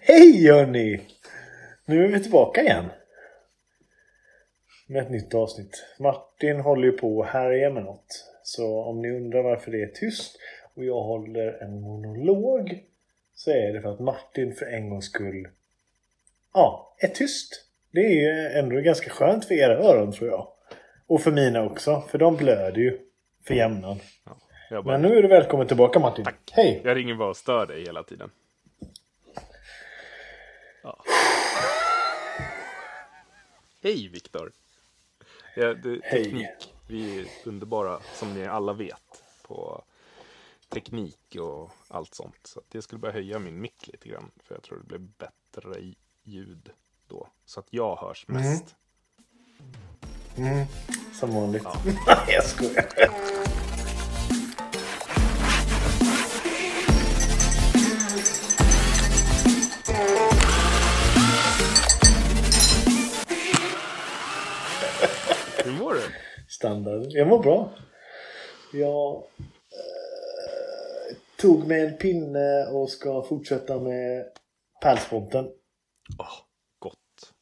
Hej hörni! Nu är vi tillbaka igen. Med ett nytt avsnitt. Martin håller ju på att härja med något. Så om ni undrar varför det är tyst och jag håller en monolog så är det för att Martin för en gångs skull ja, är tyst. Det är ju ändå ganska skönt för era öron tror jag. Och för mina också, för de blöder ju för jämnan. Ja, bara, Men nu är du välkommen tillbaka Martin. Tack. Hej! jag ringer bara och stör dig hela tiden. Hej Viktor! Ja, det- Hej. teknik. Vi är underbara, som ni alla vet, på teknik och allt sånt. Så jag skulle bara höja min mick lite grann, för jag tror det blir bättre ljud då. Så att jag hörs mest. Som vanligt. Nej, jag skojar. Mår du? Standard. Jag mår bra. Jag eh, tog med en pinne och ska fortsätta med pärlsponten. Åh, gott.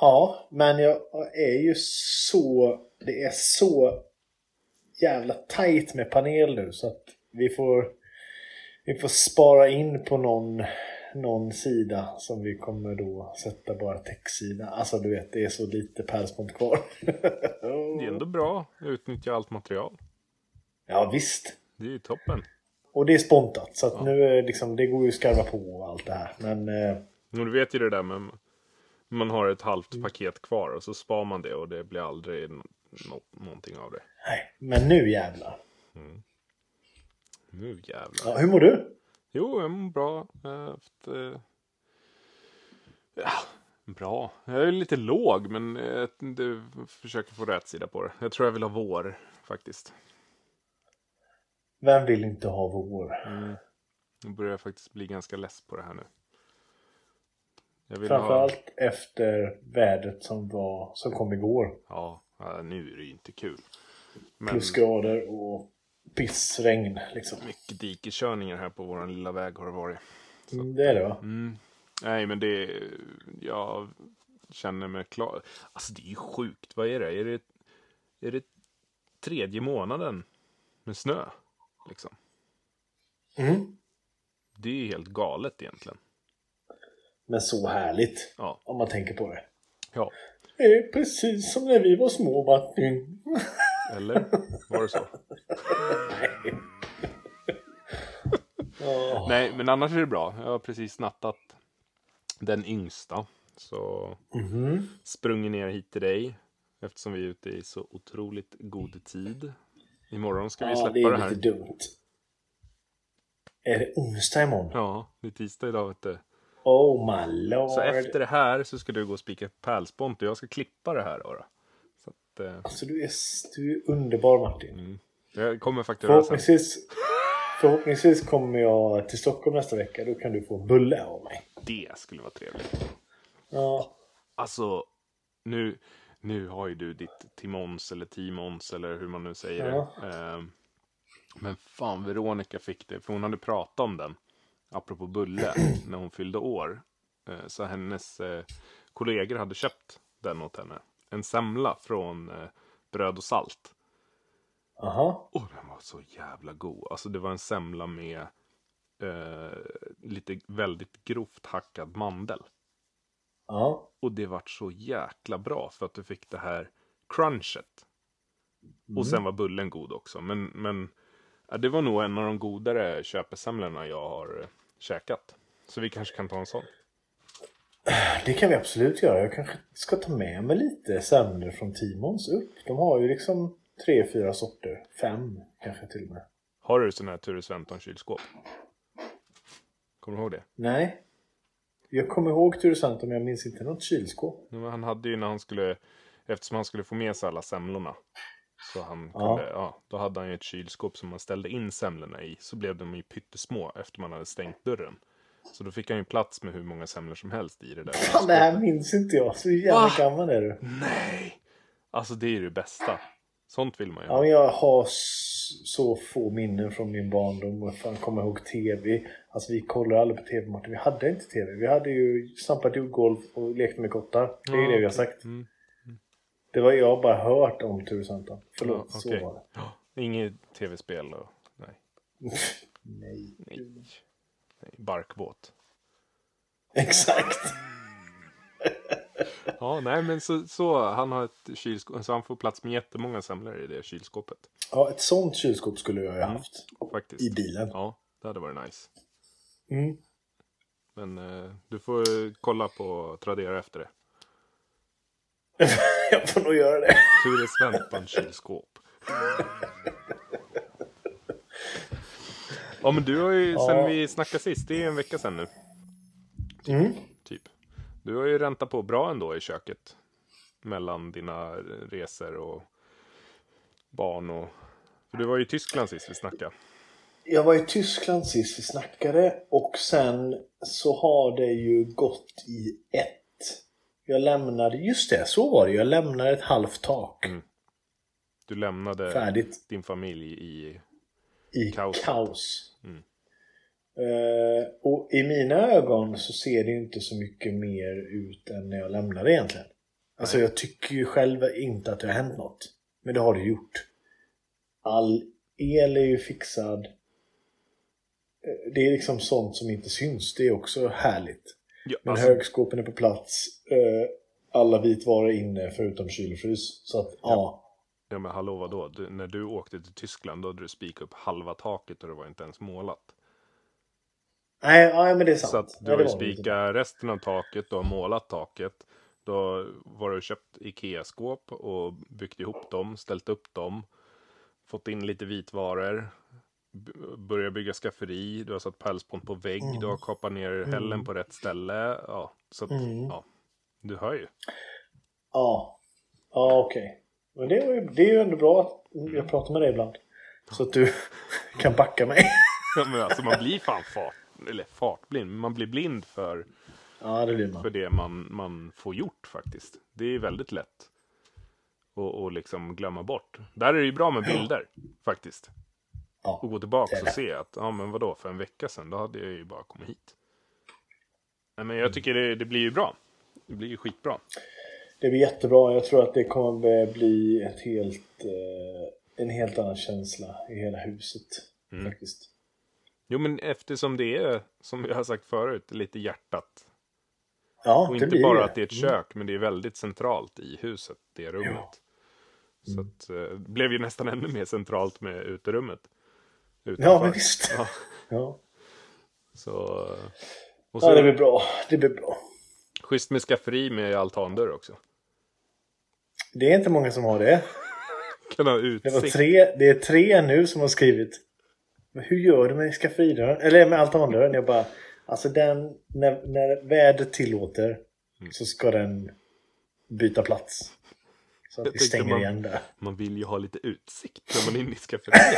Ja, men jag är ju så... Det är så jävla tajt med panel nu så att vi får... Vi får spara in på någon, någon sida som vi kommer då sätta bara textsida. Alltså du vet, det är så lite pärlspont kvar. Det är ändå bra att utnyttja allt material. ja, visst. Det är ju toppen. Och det är spontat så att nu liksom, det går ju att skarva på och allt det här. Men eh, du vet ju det där med man har ett halvt paket kvar och så spar man det och det blir aldrig nå- någonting av det. nej, men nu jävlar. Nu jävlar. Ja, hur mår du? Jo, jag mår bra. Jag haft, eh, ja, bra. Jag är lite låg men eh, det, försöker få rätt sida på det. Jag tror jag vill ha vår faktiskt. Vem vill inte ha vår? Nu börjar jag faktiskt bli ganska less på det här nu. Jag vill ha... Framförallt efter vädret som var som kom igår. Ja, ja, nu är det ju inte kul. Men Plusgrader och pissregn liksom. mycket dikeskörningar här på våran lilla väg har det varit. Mm, Det är det va? Mm. Nej, men det... Jag känner mig klar. Alltså det är ju sjukt. Vad är det? Är det, är det tredje månaden med snö? Liksom. Mm. Det är ju helt galet egentligen. Men så härligt. Ja. Om man tänker på det. Ja. Det är precis som när vi var små Martin. Eller? Var det så? Åh. Nej, men annars är det bra. Jag har precis nattat den yngsta. Så Mhm. sprungit ner hit till dig. Eftersom vi är ute i så otroligt god tid. Imorgon ska vi Ja, släppa det det, är här. lite dumt. Är det onsdag imorgon? Ja, det är tisdag idag vet du. Oh my lord. Så efter det här så ska du gå och spika pärlspont och jag ska klippa det här då. då. Att, eh, Alltså du är, du är underbar Martin. jag kommer sen. Förhoppningsvis, förhoppningsvis kommer jag till Stockholm nästa vecka. Då kan du få en bulle av mig. Det skulle vara trevligt. Ja. Alltså, nu, nu har ju du ditt Timons eller Timons eller hur man nu säger Ja. det. Eh, men fan, Veronica fick det, för hon hade pratat om den. Apropå bulle, när hon fyllde år. Eh, så hennes eh, kollegor hade köpt den åt henne. En semla från eh, Bröd och Salt. Aha. Och den var så jävla god. Alltså det var en semla med eh, lite väldigt grovt hackad mandel. Ja. Och det vart så jäkla bra för att du fick det här crunchet. Och sen var bullen god också. Men, men ja, det var nog en av de godare köpesemlorna jag har eh, käkat. Så vi kanske kan ta en sån. Det kan vi absolut göra. Jag kanske ska ta med mig lite semlor från Timons upp. De har ju liksom tre, fyra sorter. Fem kanske till och med. Har du sån här Ture Sventon kylskåp? Kommer du ihåg det? Nej. Jag kommer ihåg Turesant men jag minns inte något kylskåp. Men Han hade ju när han skulle, eftersom han skulle få med sig alla semlorna. Så han Ja. kunde, ja, då hade han ju ett kylskåp som man ställde in semlorna i. Så blev de ju pyttesmå efter man hade stängt dörren. Så då fick han ju plats med hur många semlor som helst i det där Fan, det här minns inte jag. Så jävla Va? gammal är du. Nej! Alltså det är ju det bästa. Sånt vill man ju Ja, jag har så få minnen från min barndom och fan kommer ihåg TV. Alltså vi kollade aldrig på TV Martin. Vi hade inte TV. Vi hade ju stampat jordgolv och lekte med kottar. Det är Ja, det vi har sagt. Mm. Det var jag bara hört om Tusentan. Förlåt, Ja, så okej. var det. Inget tv-spel och... Nej. Nej. Nej. Barkbåt. Exakt. Ja, nej men så, så han har ett kylskåp, så han får plats med jättemånga semlor i det kylskåpet. Ja, ett sånt kylskåp skulle jag ju Mm. haft. Faktiskt. I bilen. Ja, det hade varit nice. Mm. Men eh, du får kolla på Tradera efter det. jag får nog göra det. Ture Svensson kylskåp. Ja men du har ju, sen Ja. vi snackade sist, det är en vecka sedan nu. Mm. Typ. Du har ju räntat på bra ändå i köket. Mellan dina resor och barn och... För du var ju i Tyskland sist vi snackade. Jag var i Tyskland sist vi snackade och sen så har det ju gått i ett. Jag lämnade, just det, så var det. Jag lämnade ett halvt tak. Mm. Du lämnade Färdigt. din familj i... i Kaos. kaos. Mm. Eh, och i mina ögon så ser det inte så mycket mer ut än när jag lämnade egentligen. Alltså Nej. jag tycker ju själv inte att det har hänt något. Men det har det gjort. All el är ju fixad. Eh, Det är liksom sånt som inte syns. Det är också härligt. Ja, Men alltså, högskåpen är på plats. eh, Alla vitvaror är inne förutom kyl och frys. Så att ja. ja men hallå vadå? Du, när du åkte till Tyskland då hade du spikat upp halva taket och det var inte ens målat. Nej, nej men det är sant. Så att du Nej, har ju spikat resten av taket, du har målat taket. Då var du köpt Ikea-skåp och byggt ihop dem, ställt upp dem. Fått in lite vitvaror. Börjat bygga skafferi, du har satt pälspont på vägg, du har kapat ner hällen på rätt ställe. Ja, så att, Mm. ja, du hör ju. Ja, ja okej. Men det är, ju, det är ju ändå bra att jag pratar med dig ibland. Så att du kan backa mig. Ja, men alltså man blir fan fart, eller fartblind, men man blir blind för, Ja, det blir för man. det man, man får gjort faktiskt. Det är väldigt lätt att och liksom glömma bort. Där är det ju bra med bilder faktiskt. Ja, Och gå tillbaka och se att, ja men vadå, för en vecka sedan, då hade jag ju bara kommit hit. Nej men jag tycker det, det blir ju bra. Det blir ju skitbra. Det blir jättebra. Jag tror att det kommer bli ett helt, eh, en helt annan känsla i hela huset. Mm. Faktiskt. Jo men eftersom det är, som jag har sagt förut, lite hjärtat. Ja, Och inte bara det. att det är ett kök, men det är väldigt centralt i huset, det rummet. Ja. Så att, eh, det blev ju nästan ännu mer centralt med uterummet. Ja, Utanför. men visst. Ja, Ja. så... Så ja, det blir bra. Det blir bra. Schysst med skafferi med altandörr också. Det är inte många som har det. Kan ha Det, var tre, det är tre nu som har skrivit. Hur gör du med skafferidörren? Eller med altandörren? Jag bara, alltså den, när, när vädret tillåter Mm. så ska den byta plats. Så att Jag vi stänger man- igen där. Man vill ju ha lite utsikt när man är inne i skafferiet.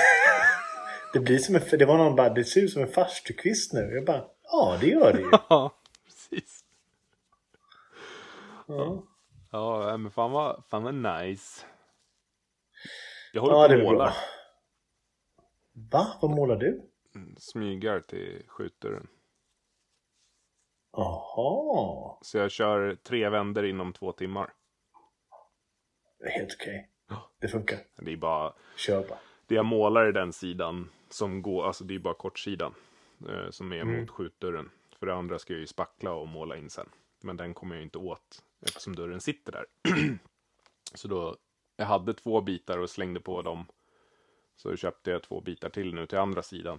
Det blir som en, det var någon bara, det ser ut som en farstukvist nu. Jag bara, ja det gör det ju. Ja, precis. Ja, Ja, men fan vad, fan vad nice. Jag håller ja på och målar. Va? Vad målar du? Mm, Smygar till skjutdörren. Jaha. Så jag kör tre vänder inom två timmar. Det är helt okej. Ja. Det funkar. Det är bara, Kör bara. det jag målar i den sidan som går, alltså det är bara kortsidan. Eh, som är Mm. mot skjutdörren. För det andra ska jag ju spackla och måla in sen. Men den kommer jag inte åt eftersom dörren sitter där. så då, jag hade två bitar och slängde på dem. Så köpte jag två bitar till nu till andra sidan.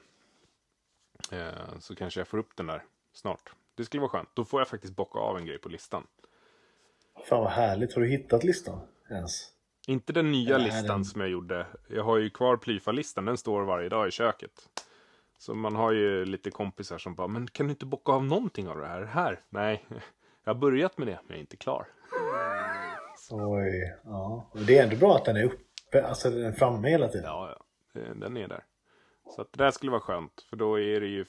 Eh, så kanske jag får upp den där snart. Det skulle vara skönt. Då får jag faktiskt bocka av en grej på listan. Fan vad härligt. Har du hittat listan ens? Inte den nya listan den- som jag gjorde. Jag har ju kvar Plyfa-listan, den står varje dag i köket. Så man har ju lite kompisar som bara, men kan du inte bocka av någonting av det här? Här? Nej, jag har börjat med det, men jag är inte klar. Oj. Ja. Och Det är ändå bra att den är uppe. Alltså den är framme hela tiden. Ja, ja, eh, den är där. Så att det där skulle vara skönt, för då är det ju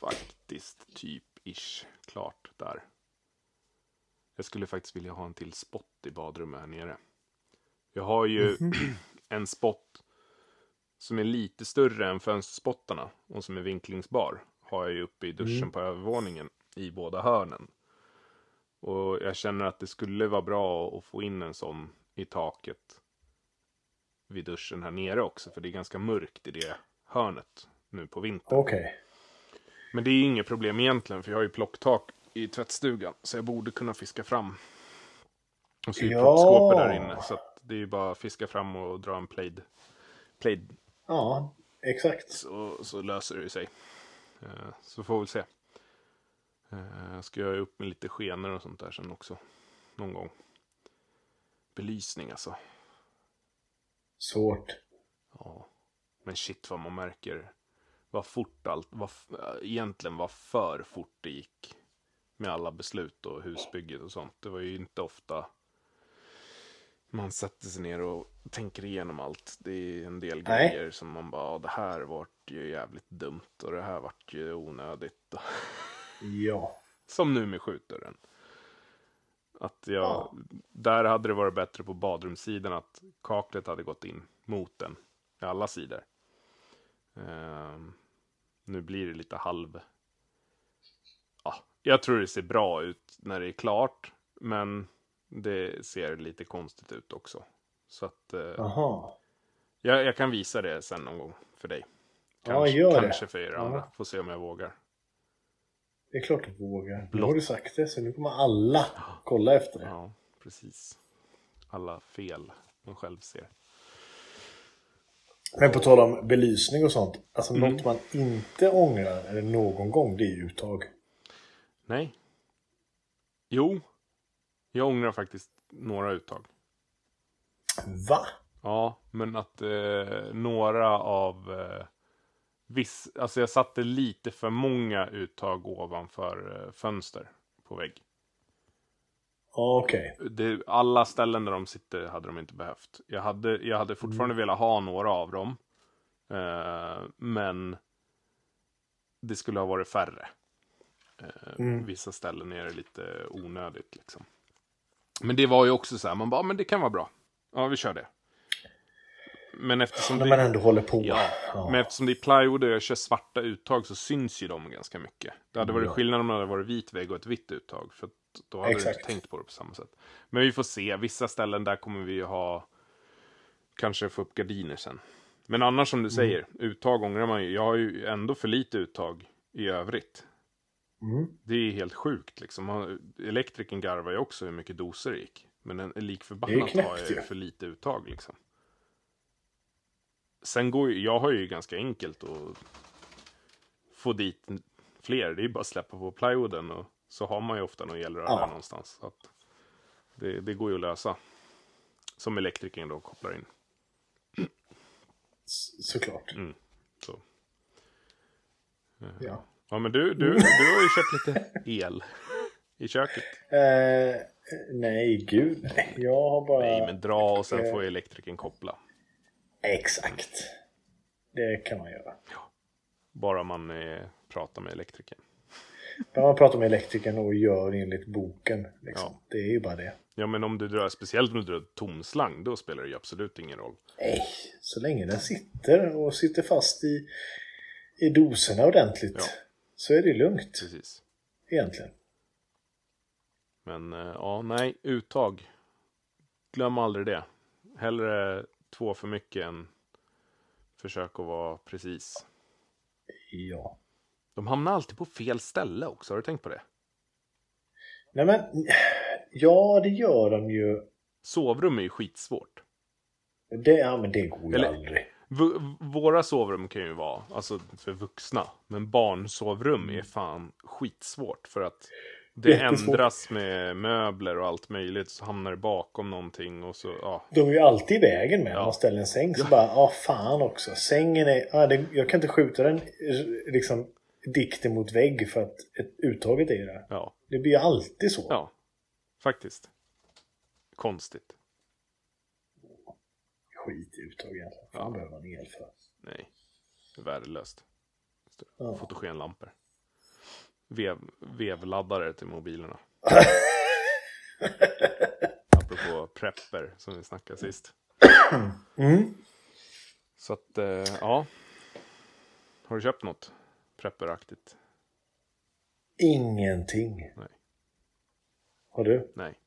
faktiskt typ ish klart där. Jag skulle faktiskt vilja ha en till spot i badrummet här nere. Jag har ju Mhm. en spot som är lite större än fönsterspottarna och som är vinklingsbar. Har jag ju uppe i duschen Mm. på övervåningen i båda hörnen. Och jag känner att det skulle vara bra att få in en sån i taket vid duschen här nere också. För det är ganska mörkt i det hörnet nu på vintern. Okej. Men det är inget problem egentligen för jag har ju plocktak i tvättstugan. Så jag borde kunna fiska fram. Och så är ju Ja. plockskåpet där inne. Så det är ju bara att fiska fram och dra en plaid. Plaid Ja, exakt. så, så löser det sig. Eh, Så får vi se. Eh, Ska jag upp med lite skenor och sånt där sen också. Någon gång. Belysning alltså. Svårt. Ja. Men shit vad man märker. Vad fort allt, vad, egentligen vad för fort det gick. Med alla beslut och husbygget och sånt. Det var ju inte ofta man sätter sig ner och tänker igenom allt. Det är en del Nej. grejer som man bara, "Ja, det här vart ju jävligt dumt och det här vart ju onödigt. Ja. Som nu med skjutdörren. Att jag, Ja. där hade det varit bättre på badrumssidan att kaklet hade gått in mot den i alla sidor. Ehm, nu blir det lite halv... Ja, jag tror det ser bra ut när det är klart, men det ser lite konstigt ut också. Så att Aha. jag, jag kan visa det sen någon gång för dig. Ja, Kanske, gör det. kanske för er Ja. andra. Får se om jag vågar. Det är klart du vågar. Nu har du sagt det, så nu kommer alla kolla efter det. Ja, precis. Alla fel man själv ser. Men på tal om belysning och sånt. Alltså Mm. något man inte ångrar eller någon gång, det är uttag. Nej. Jo. Jag ångrar faktiskt några uttag. Va? Ja, men att eh, några av... Eh, viss, alltså jag satte lite för många uttag ovanför eh, fönster på vägg. Okej. Det, alla ställen där de sitter hade de inte behövt. Jag hade, jag hade fortfarande velat ha några av dem. Eh, men det skulle ha varit färre. Eh, Mm. Vissa ställen är det lite onödigt liksom. Men det var ju också så här, man bara, men det kan vara bra. Ja, vi kör det. Men eftersom När det, man ändå håller på. ja, Ja. men eftersom det är plywood och jag kör svarta uttag så syns ju de ganska mycket. Det hade varit Ja. skillnad om det hade varit vit vägg och ett vitt uttag. För då hade du Exakt. inte tänkt på det på samma sätt. Men vi får se. Vissa ställen där kommer vi ju ha kanske få upp gardiner sen. Men annars som du Mm. säger, uttag ångrar man ju. Jag har ju ändå för lite uttag i övrigt. Mm. Det är helt sjukt liksom. Elektrikern garvar ju också hur mycket doser det gick. Men en lik förbannat har jag ju. ju för lite uttag liksom. Sen går ju, jag har ju ganska enkelt att få dit fler. Det är ju bara att släppa på plywooden och så har man ju ofta någon elrör Ja. där någonstans. Så att det, det går ju att lösa. Som elektrikern då kopplar in. Såklart. Mm. Så. Ja. Ja men du, du, du har ju köpt lite el i köket. Eh, nej, gud nej. Jag har bara... Nej men dra och sen Eh. får elektrikern koppla. Exakt. Det kan man göra. Bara man eh, pratar med elektrikern. När man pratar med elektrikern och gör enligt boken. Liksom. Ja. Det är ju bara det. Ja men om du drar, speciellt om du drar tomslang, då spelar det ju absolut ingen roll. Nej, så länge den sitter och sitter fast i, i doserna ordentligt. Ja. Så är det lugnt Precis. egentligen. Men eh, ja, nej, uttag. Glöm aldrig det. Hellre två för mycket än försök att vara precis. Ja. De hamnar alltid på fel ställe också, har du tänkt på det? Nej men, ja det gör de ju. Sovrum är ju skitsvårt. Det, ja, men det går ju Eller- aldrig. Våra sovrum kan ju vara, alltså för vuxna. Men barnsovrum är fan skitsvårt för att det Jättesvårt. ändras med möbler och allt möjligt. Så hamnar det bakom någonting och så, ja. De är ju alltid i vägen med. Ja. Man ställer en säng så bara, ja fan också. Sängen är, ja, det, jag kan inte skjuta den liksom dikten mot vägg för att ett, uttaget är där. Ja, Det blir ju alltid så. ja. Faktiskt. Konstigt. Skit i uttag egentligen. Fan Ja. behöver man el för. Nej. Värdelöst. Ja. Fotogenlampor. Vev, vevladdare till mobilerna. Apropå prepper som vi snackade sist. Mm. Så att, eh, ja. Har du köpt något prepperaktigt? Ingenting. Nej. Har du? Nej.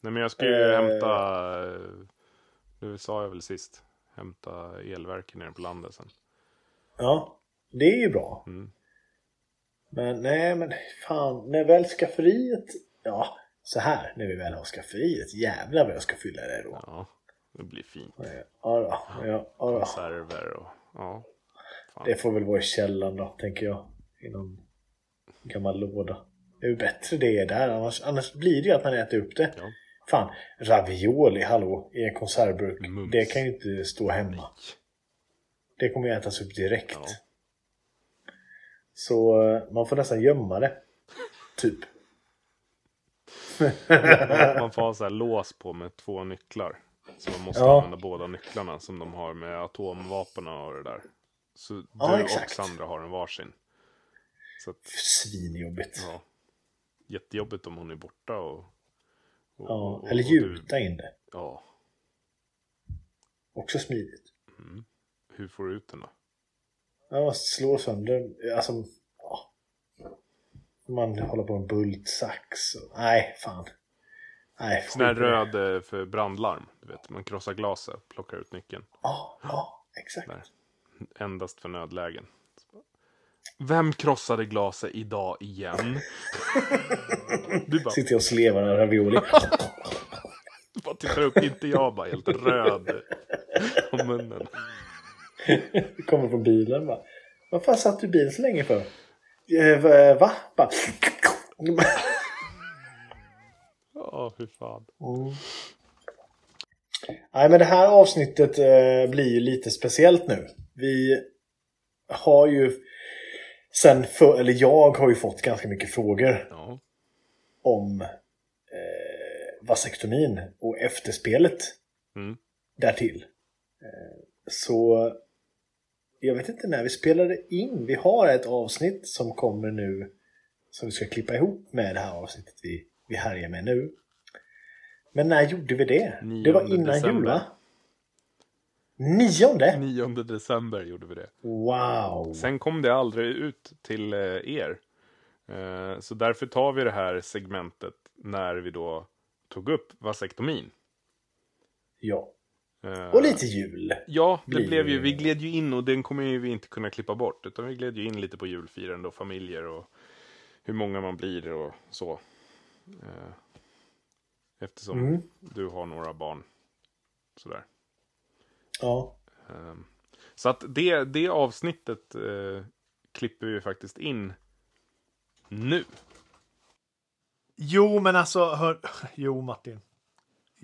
Nej men jag ska ju Eh. hämta, eh, det sa jag väl sist, hämta elverken nere på landet sen. Ja, det är ju bra. Mm. Men nej, men fan, när väl skafferiet... Ja, så här, när vi väl har skafferiet. Jävlar vad jag ska fylla det då. Ja, det blir fint. Ja, då, ja, ja, då. Konserver och, ja. Fan. Det får väl vara i källaren då, tänker jag. I någon gammal låda. Det är ju bättre det är där, annars, annars blir det ju att man äter upp det. Ja. Fan, ravioli, hallå, i en konservburk. Mums. Det kan ju inte stå hemma. Det kommer ju ätas upp direkt. Ja. Så eh, man får nästan gömma det. Typ. Man får ha så här lås på med två nycklar. Så man måste Ja. använda båda nycklarna som de har med atomvapen och det där. Så Ja, du exakt. och Sandra har en varsin. Så att, Svinjobbigt. ja. Jättejobbigt om hon är borta och... och Ja, och- eller gjuta in det. Ja. Också smidigt. Hur får du ut den då? Ja, man slår sönder. Alltså, ja. Man håller på med bultsax. och- Nej, fan. Nej, Sån här röd eh, för brandlarm. Du vet, man krossar glaset, plockar ut nyckeln. Ja, ja, exakt. Där. Endast för nödlägen. Vem krossade glaset idag igen? Du bara, Sitter jag och slevar en ravioli. bara tittar upp, inte jag bara helt röd om munnen. Kommer från bilen bara. Vad fan satt du i bilen så länge för? Eh, va- Va? Bara... Ja, hur fan. Mm. Nej, men det här avsnittet eh, blir ju lite speciellt nu. Vi har ju sen för, eller jag har ju fått ganska mycket frågor Ja, om eh, vasektomin och efterspelet Mm. därtill. Eh, så jag vet inte när vi spelade in. Vi har ett avsnitt som kommer nu som vi ska klippa ihop med det här avsnittet vi, vi härjar med nu. Men när gjorde vi det? det var 9 innan december. jul va? Nionde? 9 december gjorde vi det. Wow! Sen kom det aldrig ut till eh, er. Eh, Så därför tar vi det här segmentet när vi då tog upp vasektomin. Ja. Eh, Och lite jul. Ja, det blir blev ju, vi gled ju in och den kommer ju vi inte kunna klippa bort. Utan vi gled ju in lite på julfirande och familjer och hur många man blir och så. Eh, Eftersom Mm. du har några barn. Sådär. Ja. Ehm, Så att det, det avsnittet eh, klipper vi faktiskt in nu. Jo, men alltså, hör... jo Martin.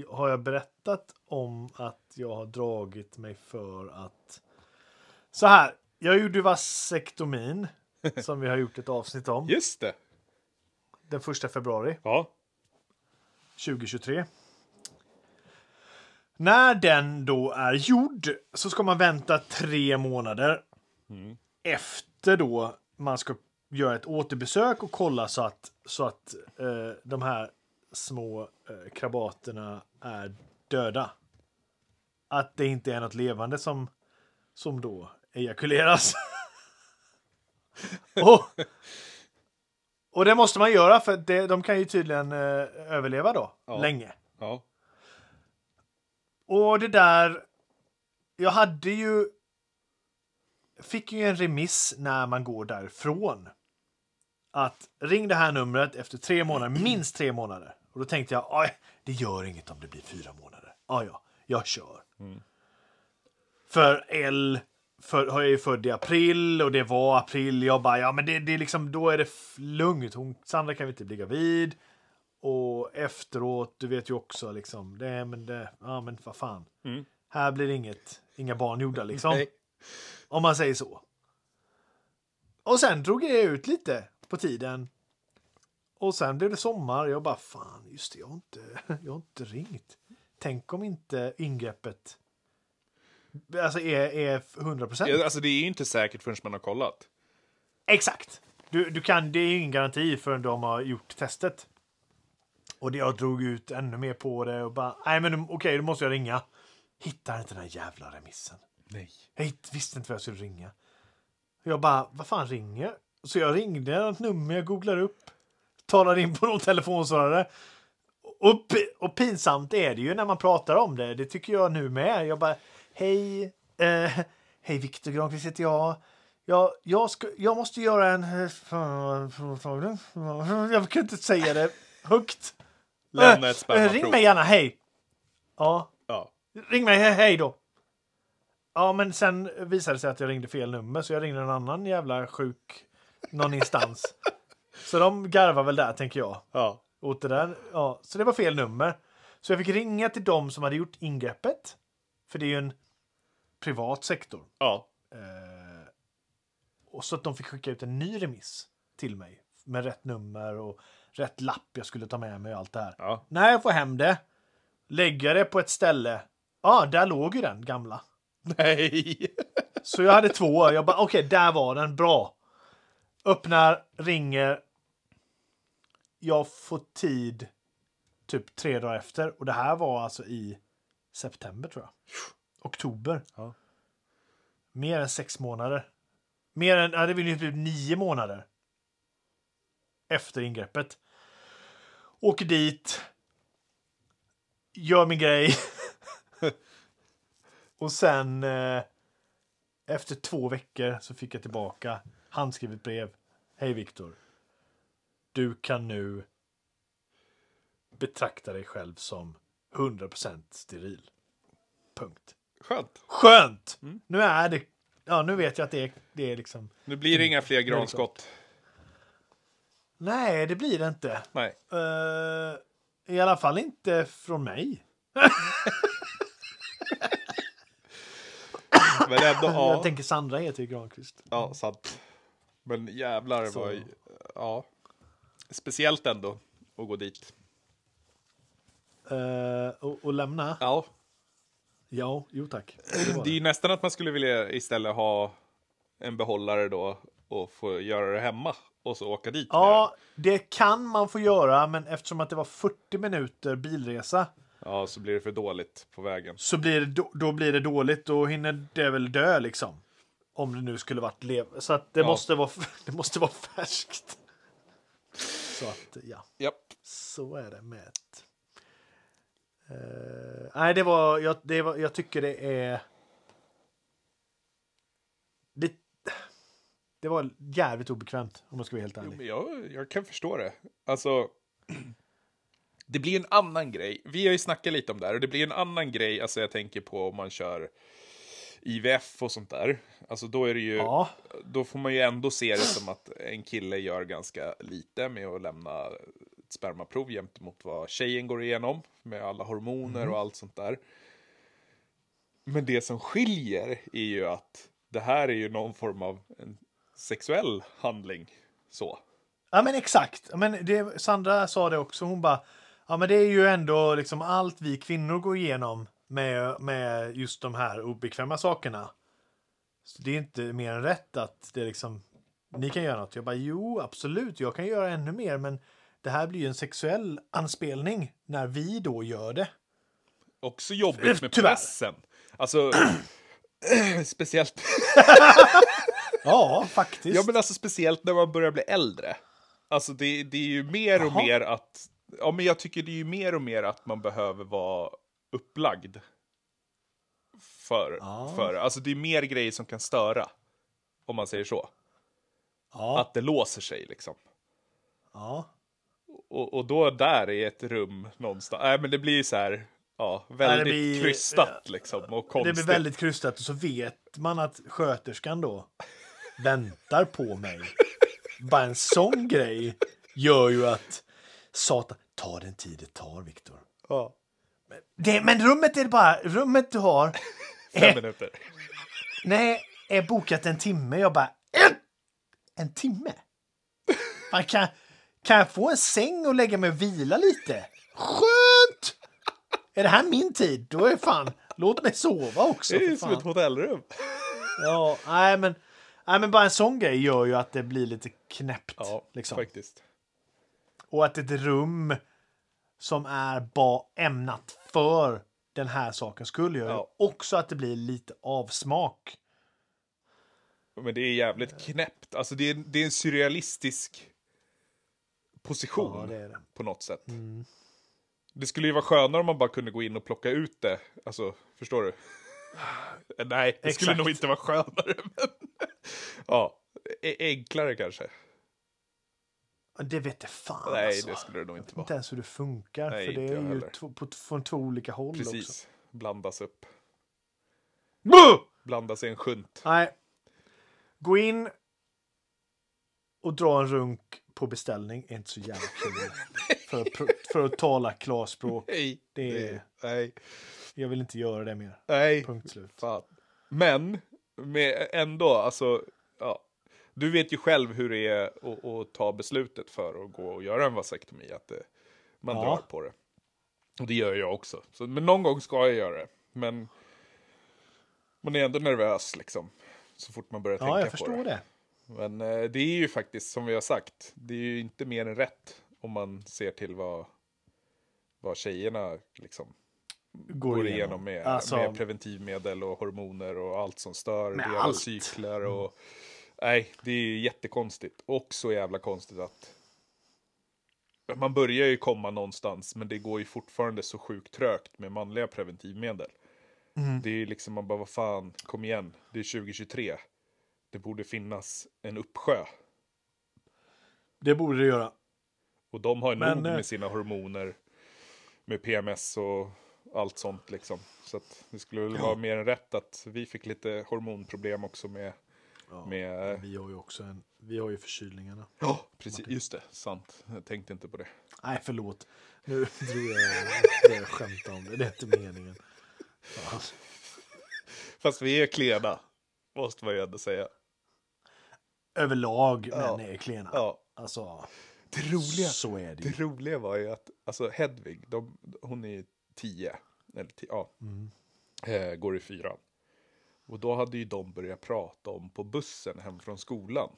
Har jag berättat om att jag har dragit mig för att... Så här, jag gjorde vasektomin, som vi har gjort ett avsnitt om, Just det. den första februari Ja. 2023. När den då är gjord så ska man vänta tre månader efter då man ska göra ett återbesök och kolla så att, så att eh, de här små eh, krabaterna är döda. Att det inte är något levande som, som då ejakuleras. och, och det måste man göra för det, de kan ju tydligen eh, överleva då Ja. länge. Ja. Och det där. Jag hade ju. Fick ju en remiss när man går därifrån. Att ring det här numret efter tre månader, minst tre månader. Och då tänkte jag, "Aj, det gör inget om det blir fyra månader. Ja, ja, jag kör. För L för, har jag ju född i april och det var april. Jag bara, ja men det, det är liksom, då är det lugnt. Hon, Sandra kan vi inte bli gravid. Och efteråt, du vet ju också liksom, det, men det, ja men vad fan. Mm. Här blir inget, inga barn gjorda liksom. Nej. Om man säger så. Och sen drog jag ut lite på tiden. Och sen blev det sommar. Jag bara, fan, just det, jag har inte, jag har inte ringt. Tänk om inte ingreppet alltså är, är 100 procent. Ja, Alltså det är ju inte säkert förrän man har kollat. Exakt. Du, du kan, det är ingen garanti förrän de har gjort testet. Och det- jag drog ut ännu mer på det och bara, nej men okej, då måste jag ringa. Hittar inte den här jävla remissen. Nej. Jag hitt- visste inte vad jag skulle ringa. Jag bara, vad fan ringer? Så jag ringde ett nummer, jag googlar upp, talar in på någon telefonsvarare. Och, och pinsamt är det ju när man pratar om det. Det tycker jag nu med. Jag bara, hej, eh, hej Viktor Granqvist heter jag. Jag, jag, ska, jag måste göra en... eh. Jag kan inte säga det högt. Lämna ett Eh, Ring spermaprov. mig gärna, hej. Ja, Ja. Ring mig, he- hej då. Ja, men sen visade det sig att jag ringde fel nummer, så jag ringde en annan jävla sjuk någon instans. Så de garvar väl där, tänker jag. Ja. Åt det där. Ja, så det var fel nummer. Så jag fick ringa till dem som hade gjort ingreppet. För det är ju en privat sektor. Ja. Eh, och så att de fick skicka ut en ny remiss till mig. Med rätt nummer och rätt lapp jag skulle ta med mig och allt det här. Ja. När jag får hem det, lägger det på ett ställe. Ja, där låg ju den gamla. Nej. Så jag hade två. Jag bara, okej, där var den. Bra. Öppnar, ringer. Jag får tid typ tre dagar efter. Och det här var alltså i september tror jag. Oktober. Ja. Mer än sex månader. Mer än, ja, det vill ju typ nio månader. Efter ingreppet. Åker dit. Gör min grej. Och sen eh, efter två veckor så fick jag tillbaka handskrivet brev. Hej Viktor. Du kan nu betrakta dig själv som 100% steril. Punkt. Skönt. Skönt! Nu är det... Ja, nu vet jag att det är, det är liksom... Nu blir det inga fler granskott. Nej, det blir det inte. Nej. Eh, I alla fall inte från mig. Men ändå, ja. Jag tänker Sandra heter ju Granqvist. Ja, sant. Men jävlar Så. ju, ja. Speciellt ändå att gå dit. Eh, och, och lämna? Ja. Ja, jo tack. Det Det är ju nästan att man skulle vilja istället ha en behållare då och få göra det hemma och så åka dit. med Ja, det kan man få göra, men eftersom att det var 40 minuter bilresa ja, så blir det för dåligt på vägen. så blir det, då, då blir det dåligt. Då hinner det väl dö liksom. Om det nu skulle varit lev. Så att det, Ja. måste vara, det måste vara färskt. Så att, ja. Japp. Så är det med det. Eh, nej, det var, jag, det var... Jag tycker det är... Det, det var jävligt obekvämt, om jag ska vara helt Jo, ärlig. men jag, jag kan förstå det. Alltså, det blir en annan grej. Vi har ju snackat lite om det här och det blir en annan grej. Alltså jag tänker på om man kör IVF och sånt där. Alltså då är det ju, Ja, då får man ju ändå se det som att en kille gör ganska lite med att lämna ett spermaprov gentemot vad tjejen går igenom med alla hormoner och allt sånt där. Men det som skiljer är ju att det här är ju någon form av en sexuell handling. Så. Ja men exakt. Men det, Sandra sa det också. Hon bara, ja men det är ju ändå liksom allt vi kvinnor går igenom med, med just de här obekväma sakerna. Så det är inte mer än rätt att det liksom, ni kan göra något. Jag bara, jo absolut, jag kan göra ännu mer, men det här blir ju en sexuell anspelning när vi då gör det. Också jobbigt med Tyvärr. pressen. Alltså, speciellt, Ja, faktiskt. ja, men alltså, speciellt när man börjar bli äldre. Alltså det, det är ju mer och Jaha. mer att, ja men jag tycker det är ju mer och mer att man behöver vara upplagd. För, Ja. för, alltså det är mer grejer som kan störa. Om man säger så. ja, Att det låser sig liksom. ja. Och, och då där i ett rum någonstans, nej men det blir så här, ja, väldigt blir- krystat liksom. Och Det konstigt. blir väldigt krystat och så vet man att sköterskan då väntar på mig. Bara en sån grej gör ju att satan, ta den tid det tar Viktor. Ja, Det, men rummet är bara, rummet du har, fem minuter. nej, är bokat en timme. Jag bara, en, en timme? Man kan, kan jag få en säng och lägga mig och vila lite? Skönt! Är det här min tid? Då är fan, låt mig sova också. Det är ju som ett hotellrum. Ja, nej men, nej men bara en sån grej gör ju att det blir lite knäppt. Ja, liksom. faktiskt. Och att ett rum som är bara ämnat för den här saken skulle gör Ja. också att det blir lite avsmak. Men det är jävligt knäppt. Alltså det är, det är en surrealistisk position Ja, det det. på något sätt. Mm. Det skulle ju vara skönare om man bara kunde gå in och plocka ut det. Alltså, förstår du? Nej, det skulle Exakt. nog inte vara skönare. Men... ja, e- enklare kanske. Det vet jag fan Nej, alltså. det skulle det nog inte Inte vara. ens hur det funkar. Nej, för det inte är ju två, på, från två olika håll också. Precis. Blandas upp. Buh! Blandas i en sjunt. Nej. Gå in och dra en runk på beställning är inte så jävla kul. för, att för att tala klarspråk. Nej, Det är- nej, Jag vill inte göra det mer. nej. Punkt slut. Fan. Men, med ändå, alltså, ja. Du vet ju själv hur det är att, att ta beslutet för att gå och göra en vasektomi. Att det, man Ja. drar på det. Och det gör jag också. Så, men någon gång ska jag göra det. Men man är ändå nervös liksom. Så fort man börjar tänka Ja, jag på förstår det. det. Men eh, det är ju faktiskt, som vi har sagt, det är ju inte mer än rätt om man ser till vad, vad tjejerna liksom Går, går igenom med, Alltså, med preventivmedel och hormoner och allt som stör Med deras allt. cykler. Och, nej, det är ju jättekonstigt. Och så jävla konstigt att man börjar ju komma någonstans, men det går ju fortfarande så sjukt trögt med manliga preventivmedel. Mm. Det är ju liksom, man bara, vad fan, kom igen, det är 2023. Det borde finnas en uppsjö. det borde det göra. Och de har Men, nog eh, med sina hormoner, med PMS och allt sånt liksom. Så att det skulle väl vara mer än rätt att vi fick lite hormonproblem också med... Ja, med eh, Vi har ju också en, vi har ju förkylningarna. ja, precis. Just det. Sant. Jag tänkte inte på det. Nej, förlåt. Nu drog jag det skämt om det. Det är inte meningen. Fan. Fast vi är klena. Måste man ju ändå säga. Överlag Ja. män är klena. Ja. Alltså, Det roliga, så är det det ju. roliga var ju att alltså Hedvig, de, hon är ju tio. Eller tio, ja. Mm. Eh, går i fyran. Och då hade ju de börjat prata om på bussen hem från skolan.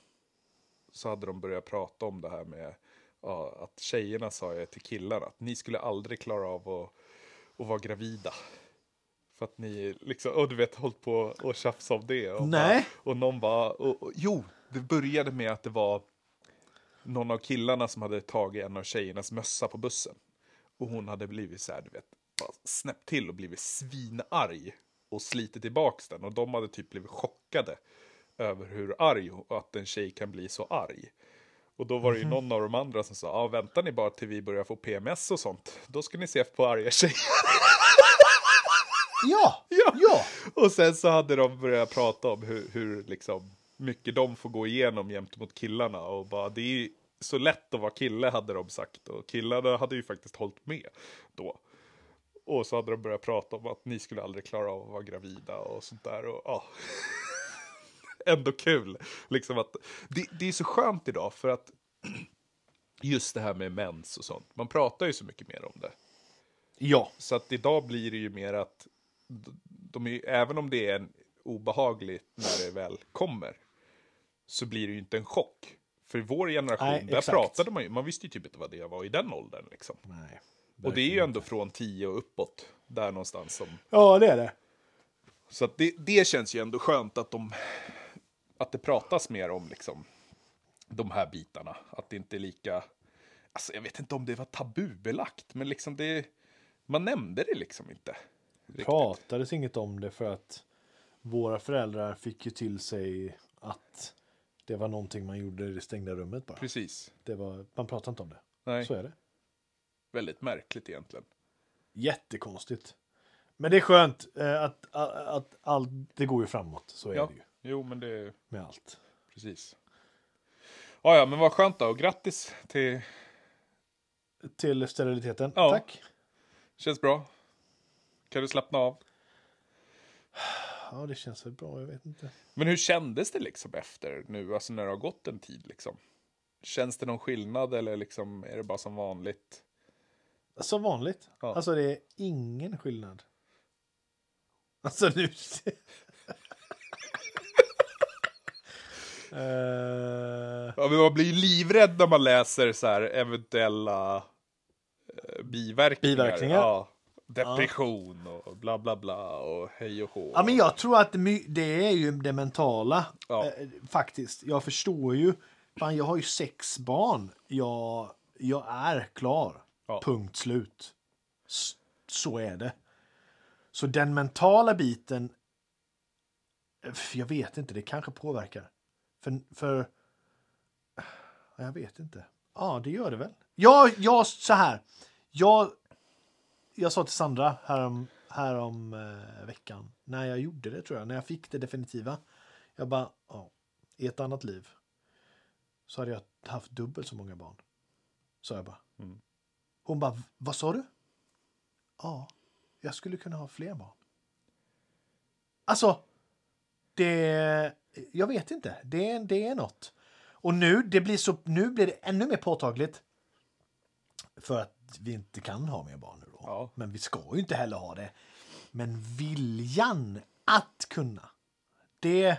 Så hade de börjat prata om det här med ja, att tjejerna sa ju till killarna att ni skulle aldrig klara av att, att vara gravida. För att ni liksom, och du vet, hållit på och tjafsa om det. Och. Bara, och någon bara, och, och, jo, det började med att det var någon av killarna som hade tagit en av tjejernas mössa på bussen. Och hon hade blivit så här, du vet, snäppt till och blivit svinarg. Och slitit tillbaks den. Och de hade typ blivit chockade över hur arg och att en tjej kan bli så arg. Och då var det ju någon av de andra som sa, ja väntar ni bara till vi börjar få PMS och sånt. Då ska ni se på arga tjejer. Ja, Ja. ja. Och sen så hade de börjat prata om hur, hur liksom mycket de får gå igenom gentemot killarna. Och bara, det är ju så lätt att vara kille hade de sagt. Och killarna hade ju faktiskt hållit med då. Och så hade de börjat prata om att ni skulle aldrig klara av att vara gravida och sånt där. Och, ja. Ändå kul. Liksom att, det, det är så skönt idag för att just det här med mens och sånt. Man pratar ju så mycket mer om det. Ja, Så att idag blir det ju mer att de är, även om det är en obehagligt när det väl kommer så blir det ju inte en chock. För i vår generation, Nej, där pratade man ju, man visste ju typ inte vad det var i den åldern liksom. nej. Och det är ju ändå från 10 och uppåt, där någonstans som... Ja, det är det. Så det, det känns ju ändå skönt att de... Att det pratas mer om liksom de här bitarna. Att det inte är lika... Alltså jag vet inte om det var tabubelagt, men liksom det... Man nämnde det liksom inte. riktigt. Pratades inget om det för att våra föräldrar fick ju till sig att det var någonting man gjorde i det stängda rummet bara. Precis. Det var, man pratade inte om det. Nej, Så är det. Väldigt märkligt egentligen. Jättekonstigt. Men det är skönt eh, att, att, att allt, det går ju framåt. Så är Ja. det ju Jo, men det är med allt. precis. Ja, ja, men vad skönt då. Och grattis till... Till steriliteten. Ja. Tack. Känns bra. Kan du slappna av? Ja, det känns väl bra. Jag vet inte. Men hur kändes det liksom efter nu, alltså när det har gått en tid liksom? Känns det någon skillnad eller liksom är det bara som vanligt? Som vanligt. Ja. Alltså det är ingen skillnad. Alltså nu. Eh, Ja, men man blir livrädd när man läser så här eventuella eh, biverkningar. Biverkningar. Ja. Depression och bla bla bla och hej och hå. Ja, men jag tror att det är ju det mentala. Ja. Eh, faktiskt. Jag förstår ju. Fan, jag har ju sex barn. Jag, jag är klar. Ja. Punkt slut. Så är det. Så den mentala biten. eh, Jag vet inte, det kanske påverkar. För, för ja, jag vet inte. Ja, det gör det väl. Ja, jag så här. Jag, jag sa till Sandra härom, härom eh, veckan, när jag gjorde det tror jag, när jag fick det definitiva. Jag bara, ja, i ett annat liv så hade jag haft dubbelt så många barn. Sa jag bara. Mm. Hon bara, vad sa du? Ja, jag skulle kunna ha fler barn. Alltså, det, jag vet inte. Det, det är något. Och nu, det blir så, nu blir det ännu mer påtagligt. För att vi inte kan ha mer barn nu då. Ja. Men vi ska ju inte heller ha det. Men viljan att kunna. Det... eh,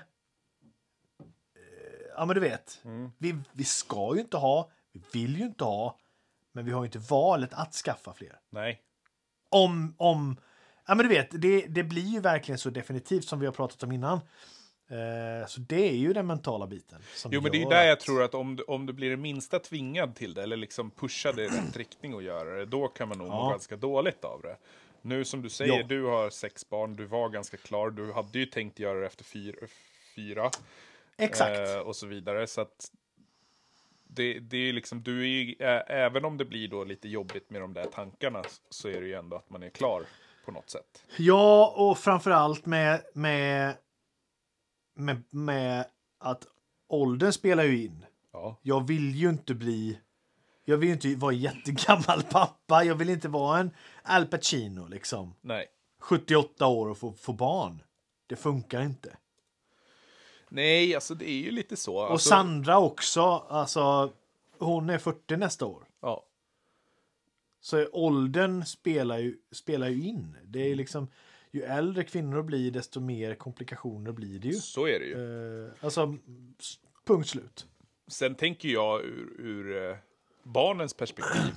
Ja, men du vet. Vi, vi ska ju inte ha, vi vill ju inte ha, men vi har ju inte valet att skaffa fler. Nej. Om, om, ja men du vet, det, det blir ju verkligen så definitivt som vi har pratat om innan. Eh, så det är ju den mentala biten. Jo, men det är ju där jag att- tror att om du, om du blir det minsta tvingad till det, eller liksom pushar det i rätt riktning och göra det, då kan man nog må Ja. ganska dåligt av det. Nu som du säger, Ja. du har sex barn, du var ganska klar, du hade ju tänkt göra det efter fyra, fyra Exakt. eh, och så vidare. Så att det, det är liksom, du är ju, ä, även om det blir då lite jobbigt med de där tankarna, så är det ju ändå att man är klar på något sätt. Ja, och framförallt med, med, med, med att åldern spelar ju in. Ja, Jag vill ju inte bli... Jag vill inte vara jättegammal pappa. Jag vill inte vara en Al Pacino liksom. nej. 78 år och få, få barn. Det funkar inte. Nej, alltså det är ju lite så. Och Alltså, Sandra också. Alltså, hon är 40 nästa år. Ja, Så åldern spelar ju, spelar ju in. Det är liksom, ju äldre kvinnor blir, desto mer komplikationer blir det ju. så är det ju. Eh, alltså, punkt slut. Sen tänker jag ur, ur eh, barnens perspektiv.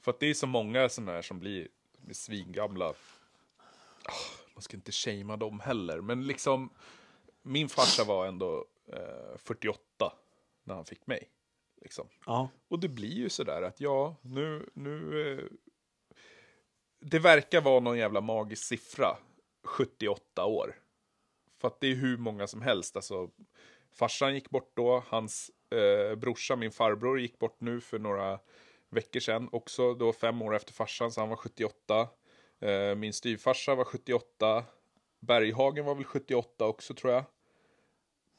För att det är så många sådana här som blir, blir svingamla. Ah, man ska inte shamea dem heller, men liksom. Min farsa var ändå eh, 48 när han fick mig. Liksom. Ja. Och det blir ju sådär att ja, nu, nu... Eh, det verkar vara någon jävla magisk siffra. 78 år. För att det är hur många som helst. Alltså, farsan gick bort då. Hans eh, brorsa, min farbror, gick bort nu för några veckor sedan. Också då fem år efter farsan, så han var 78. Eh, min styvfarsa var 78. Berghagen var väl 78 också tror jag.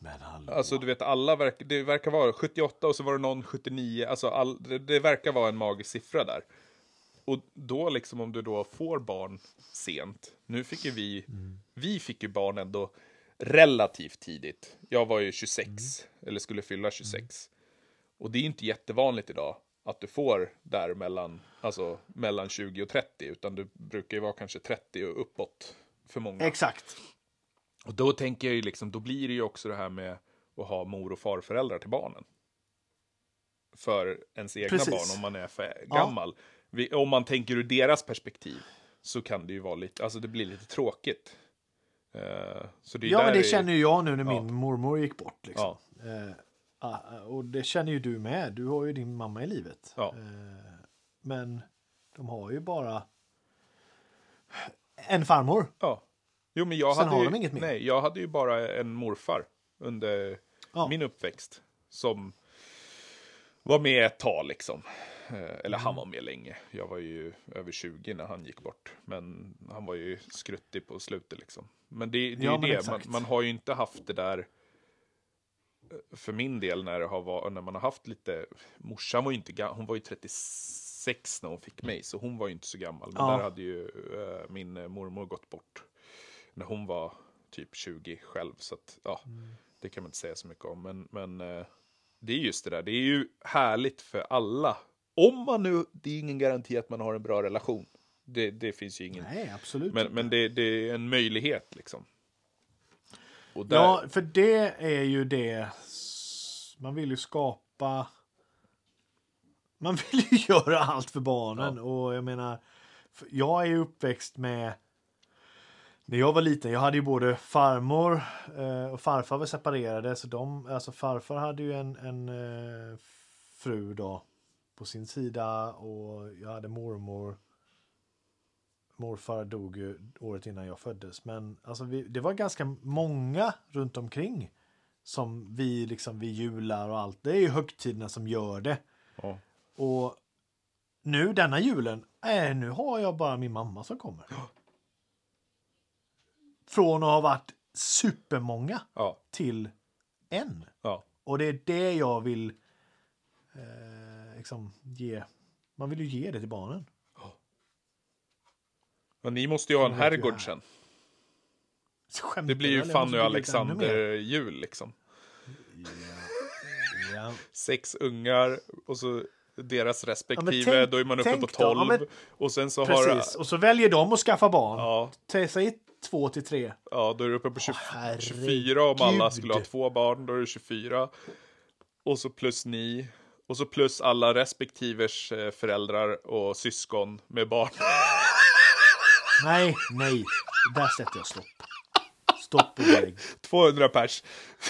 Men hallå. Alltså du vet alla verkar, det verkar vara 78 och så var det någon 79, alltså all, det, det verkar vara en magisk siffra där. Och då liksom om du då får barn sent, nu fick ju vi, vi fick ju barn ändå relativt tidigt. Jag var ju 26, eller skulle fylla 26. Och det är inte jättevanligt idag att du får där mellan, alltså mellan 20 och 30, utan du brukar ju vara kanske 30 och uppåt för många. Exakt. Och då tänker jag ju liksom, då blir det ju också det här med att ha mor och farföräldrar till barnen. För ens egna Precis. barn om man är för gammal. Vi, om man tänker ur deras perspektiv så kan det ju vara lite, alltså det blir lite tråkigt. Är Ja, men det är- känner ju jag nu när Ja. min mormor gick bort. Liksom. Ja, ah, och det känner ju du med. Du har ju din mamma i livet. Ja. Eh, men de har ju bara en farmor. ja. Jo, men jag Sen hade har ju, de inget mer. Nej, jag hade ju bara en morfar under Ja. min uppväxt. Som var med ett tag liksom. Eh, Eller Mm. han var med länge. Jag var ju över 20 när han gick bort. Men han var ju skruttig på slutet liksom. Men det, det är Ja, ju det. Man, man har ju inte haft det där. eh, För min del när, det har varit, när man har haft lite. Morsan var ju inte. Hon var ju 36 när hon fick mig. Så hon var ju inte så gammal. Men Ja. där hade ju eh, min mormor gått bort. När hon var typ 20 själv. Så att, ja, Mm. det kan man inte säga så mycket om. Men, men eh, det är just det där. Det är ju härligt för alla. Om man nu, det är ingen garanti att man har en bra relation. Det, det finns ju ingen. Nej, absolut Men, inte. men det, det är en möjlighet liksom. Där, Ja, för det är ju det. Man vill ju skapa. Man vill ju göra allt för barnen. Och jag menar, jag är ju uppväxt med... När jag var liten, jag hade ju både farmor eh, och farfar var separerade. Så de, alltså farfar hade ju en, en eh, fru då på sin sida och jag hade mormor. Morfar dog ju året innan jag föddes. Men alltså vi, det var ganska många runt omkring som vi liksom vid jular och allt. Det är ju högtiderna som gör det. Ja. Och nu denna julen, äh, nu har jag bara min mamma som kommer. Från att ha varit supermånga Ja. till en. Ja. Och det är det jag vill eh, liksom ge. Man vill ju ge det till barnen. Men ni måste ju ha en herrgård sen. Skämtar Det blir ju Fanny och. Alexander-jul liksom. Ja. Sex ungar och så deras respektive. tänk- då är man uppe på då, ja, 12. men- och sen så Precis. har... Och så väljer de att skaffa barn. Ja, Säg två till tre. ja, då är du uppe på 20, Åh, 24 om alla skulle ha två barn. Då är det 24. Och så plus ni. Och så plus alla respektivers eh, föräldrar och syskon med barn. Nej, nej. Där sätter jag stopp. Stopp och belägg. 200 pers.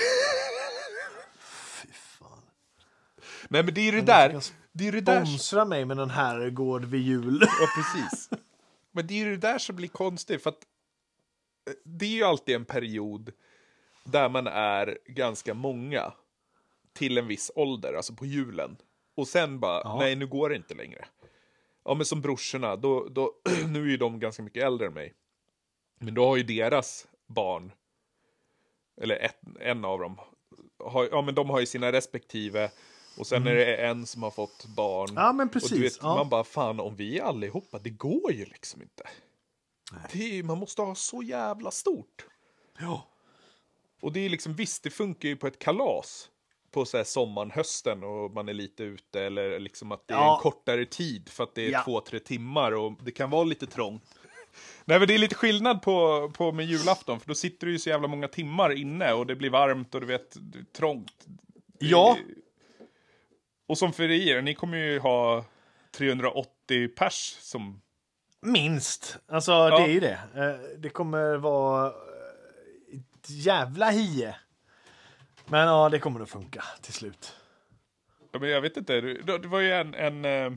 Fy fan. Nej men det är ju det där. Det är det där. Sponsra mig med någon herrgård vid jul. Ja, precis. Men det är ju det där som blir konstigt, för att det är ju alltid en period där man är ganska många till en viss ålder, alltså på julen. Och sen bara, Ja. nej nu går det inte längre. Ja men som brorsorna, då, då, nu är ju de ganska mycket äldre än mig. Men då har ju deras barn, eller ett, en av dem, har, ja men de har ju sina respektive. Och sen är det en som har fått barn. Mm. Ja, men Och du precis. vet, ja. man bara, fan om vi är allihopa, det går ju liksom inte. Är, man måste ha så jävla stort. ja. Och det är liksom, visst det funkar ju på ett kalas. På så här sommaren, hösten och man är lite ute eller liksom att det är Ja. en kortare tid för att det är Ja. två, tre timmar och det kan vara lite trångt. Nej men det är lite skillnad på, på med julafton för då sitter du ju så jävla många timmar inne och det blir varmt och du vet, är trångt. Ja. Och som för er, ni kommer ju ha 380 pers som Minst. Alltså, det är ju det. Eh, Det kommer vara eh, ett jävla hie. Men ja, det kommer nog funka till slut. Ja, men jag vet inte, det, var ju en, en eh,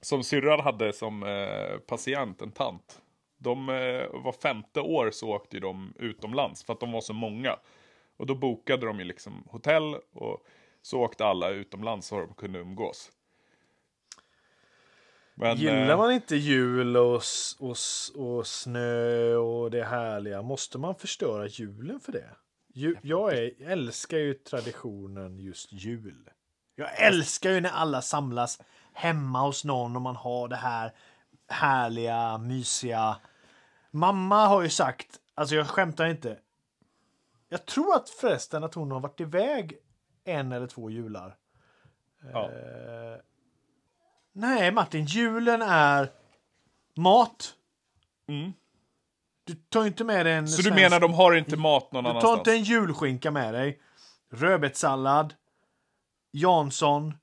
som syrran hade som patient, en tant. De var femte år så åkte de utomlands för att de var så många. Och då bokade de ju liksom hotell och så åkte alla utomlands så de kunde umgås. Men, Gillar eh, man inte jul och, och, och snö och det härliga, måste man förstöra julen för det? Ju, jag är, älskar ju traditionen just jul. Jag älskar ju när alla samlas hemma hos någon och man har det här härliga, mysiga. Mamma har ju sagt, alltså jag skämtar inte. Jag tror att förresten att hon har varit iväg en eller två jular. ja. Eh, nej, Martin, julen är mat. Mm. Du tar inte med dig en Så du svensk- menar de har inte mat någon Du tar annanstans? inte en julskinka med dig. Rödbetssallad. Jansson.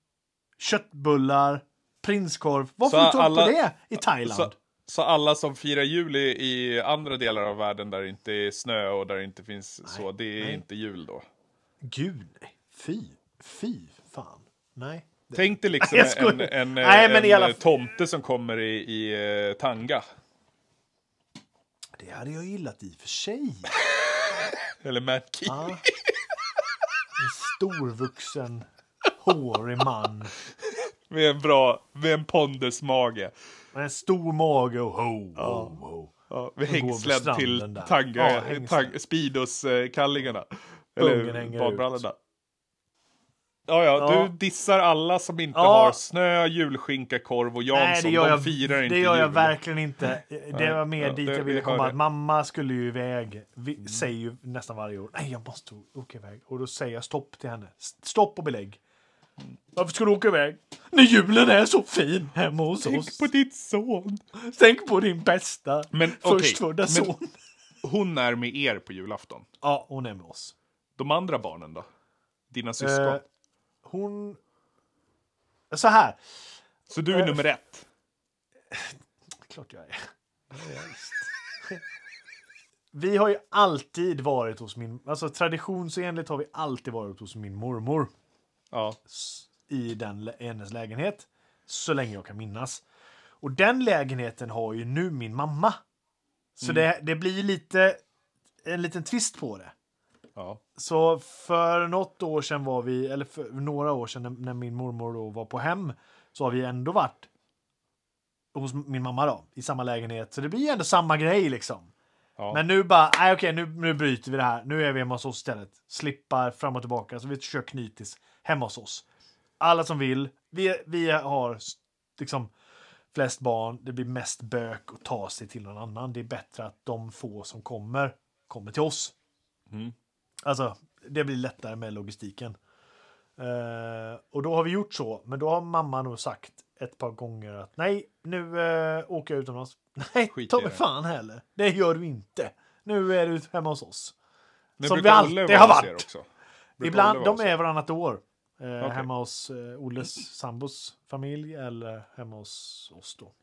Köttbullar. Prinskorv. Varför Så du tar alla- på det i Thailand? Så, så alla som firar jul i, i andra delar av världen där det inte är snö och där det inte finns så, det är nej. inte jul då? Gud, nej. Fy. Fy fan. Nej. Tänk dig liksom en, en, Nej, en, tomte som kommer i, i eh, tanga. Det hade jag gillat i och för sig. Eller Matt Key. Ja. En storvuxen, hårig man. Med en bra, med en pondusmage. Med en stor mage och ho, ho, ho. Ja, med stranden till tanga, Ja, tang, Speedos-kallingarna. Pungen Eller badbrallorna. Ja, ja, Ja. du dissar alla som inte Ja. har snö, julskinka, korv och Jansson. Nej, det gör de jag, firar inte det gör jag jul. verkligen inte. Det var mer ja, dit det- jag ville det komma. det. Att mamma skulle ju iväg. Vi säger ju nästan varje år. Nej, jag måste åka iväg. Och då säger jag stopp till henne. Stopp och belägg. Varför ska du åka iväg? När julen är så fin hemma hos Tänk oss. på ditt son. Tänk på din bästa Men, förstfödda men- son. Hon är med er på julafton. Ja, hon är med oss. De andra barnen då? Dina syskon? Eh, hon... Så här. Så du är Eh, nummer ett? Klart jag är. Ja. Vi har ju alltid varit hos min... Alltså traditionsenligt har vi alltid varit hos min mormor. Ja. I den, hennes lägenhet. Så länge jag kan minnas. Och den lägenheten har ju nu min mamma. Så det, det blir lite en liten twist på det. Ja. Så för något år sedan var vi, eller för några år sedan när, när min mormor då var på hem, så har vi ändå varit hos min mamma då, i samma lägenhet. Så det blir ju ändå samma grej liksom. Ja. Men nu bara, nej okej, nu, nu bryter vi det här. Nu är vi hemma hos oss istället. Slippar fram och tillbaka, så vi kör knytis hemma hos oss. Alla som vill. Vi, vi har liksom flest barn. Det blir mest bök att ta sig till någon annan. Det är bättre att de få som kommer, kommer till oss. Mm. Alltså, det blir lättare med logistiken. Eh, och då har vi gjort så. Men då har mamma nog sagt ett par gånger att nej, nu eh, åker jag utomlands. Nej, Skit ta mig fan heller. Det gör du inte. Nu är du hemma hos oss. Men Som vi alltid har varit. Ibland, de är varannat år. Eh, Okej. Hemma hos eh, Olles sambos familj eller hemma hos oss då.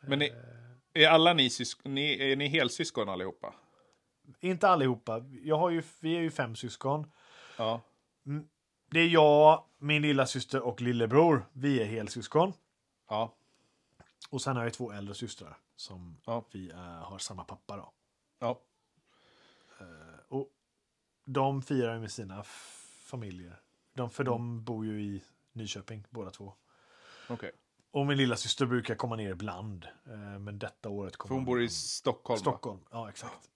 Men är, är alla ni syskon, ni, är ni helsyskon allihopa? Inte allihopa. Jag har ju, vi är ju fem syskon. Ja. Det är jag, min lilla syster och lillebror. Vi är helsyskon. Ja. Och sen har jag två äldre systrar som Ja. vi eh, har samma pappa då. Ja. Och de firar ju med sina familjer. De, för de bor ju i Nyköping båda två. Okej. Och min lilla syster brukar komma ner ibland. eh, Men detta året kommer För hon bor i Stockholm va? Stockholm. Ja, exakt.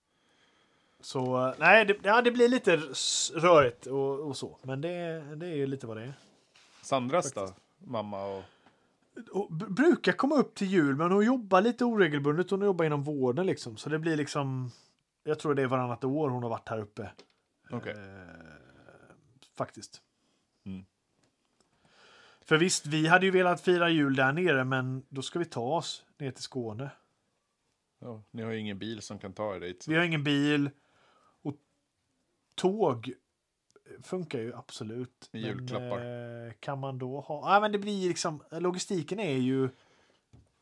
Så nej, det, ja, det blir lite rörigt och, och så. Men det, det är ju lite vad det är. Sandras då? Mamma och... Och brukar komma upp till jul, men hon jobbar lite oregelbundet. Hon jobbar inom vården liksom. Så det blir liksom... Jag tror det är varannat år hon har varit här uppe. Okej. Eh, faktiskt. Mm. För visst, vi hade ju velat fira jul där nere, men då ska vi ta oss ner till Skåne. Ja, ni har ju ingen bil som kan ta er dit. Vi har ingen bil. Tåg funkar ju absolut. Med julklappar. Men, eh, kan man då ha... Ja, men det blir liksom... Logistiken är ju...